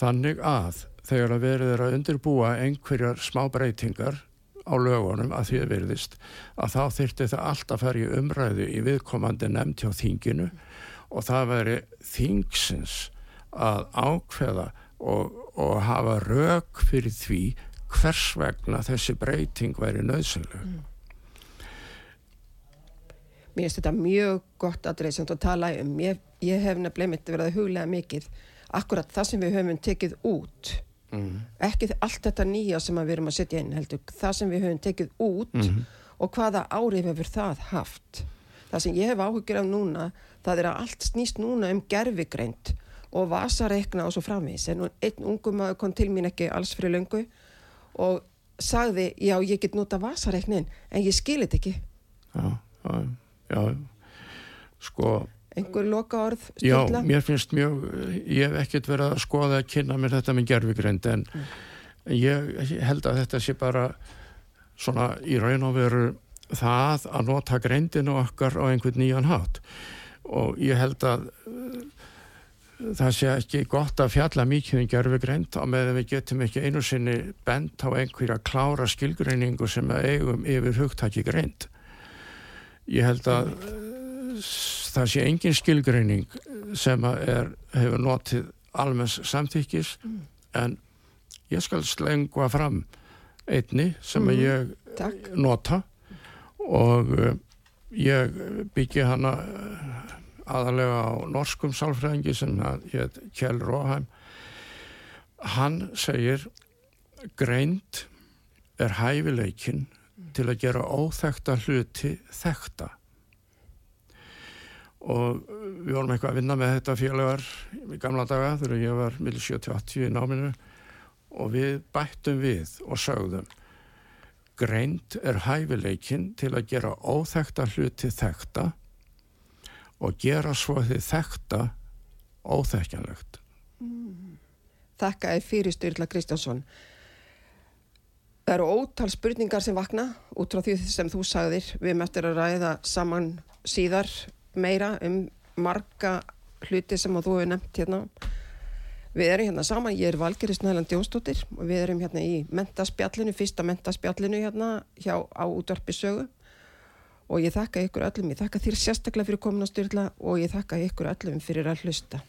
þannig að þegar að verið er að undirbúa einhverjar smá breytingar á lögunum að því að verðist að þá þyrti það alltaf að í umræðu í viðkomandi nefnd hjá þinginu og það veri þingsins að ákveða og, og hafa rauk fyrir því hvers vegna þessi breyting væri nöðsynleg mm. Mér finnst þetta mjög gott sem þú tala um. Ég, ég hef nefnilega myndið verið að huglega mikið akkurat það sem við höfum tekið út. Mm. Ekki allt þetta nýja sem við erum að setja inn heldur. Það sem við höfum tekið út mm. og hvaða árið hefur það haft. Það sem ég hef áhugir af núna, það er að allt snýst núna um gerfigreint og vasareikna og svo framvís. En einn ungum maður kom til mín ekki alls fyrir löngu og sagði, já ég get nota vasareiknin en ég skilit ekki. Já, já já, sko einhver loka orð stjórna? Já, mér finnst mjög, ég hef ekkert verið að skoða að kynna mér þetta með gerfigreind en mm. ég held að þetta sé bara svona í raun og veru það að nota greindinu okkar á einhvern nýjan hát og ég held að það sé ekki gott að fjalla mikið um gerfigreind á meðan við getum ekki einu sinni bent á einhverja klára skilgreiningu sem eigum yfir hugtaki greind Ég held að það sé engin skilgreining sem er, hefur notið almenns samþykkis mm. en ég skal slengva fram einni sem mm. ég Takk. nota og uh, ég byggja hana aðalega á norskum sálfræðingi sem hétt Kjell Róheim. Hann segir greind er hæfileikin til að gera óþekta hluti þekta og við vorum eitthvað að vinna með þetta félagar í gamla daga þegar ég var 1780 í náminu. Og við bættum við og sögðum greint er hæfileikin til að gera óþekta hluti þekta og gera svo því þekta óþekjanlegt mm. Þakka er fyrir Styrla Kristjánsson Það eru ótal spurningar sem vakna út frá því sem þú sagðir. Við möttum að ræða saman síðar meira um marga hluti sem þú hefur nefnt hérna. Við erum hérna saman, ég er Valgerist Næland Jónsdóttir og við erum hérna í mentaspjallinu, fyrsta mentaspjallinu hérna hjá á útvarpisögu og ég þakka ykkur öllum, ég þakka þér sérstaklega fyrir komin á styrla og ég þakka ykkur öllum fyrir að hlusta.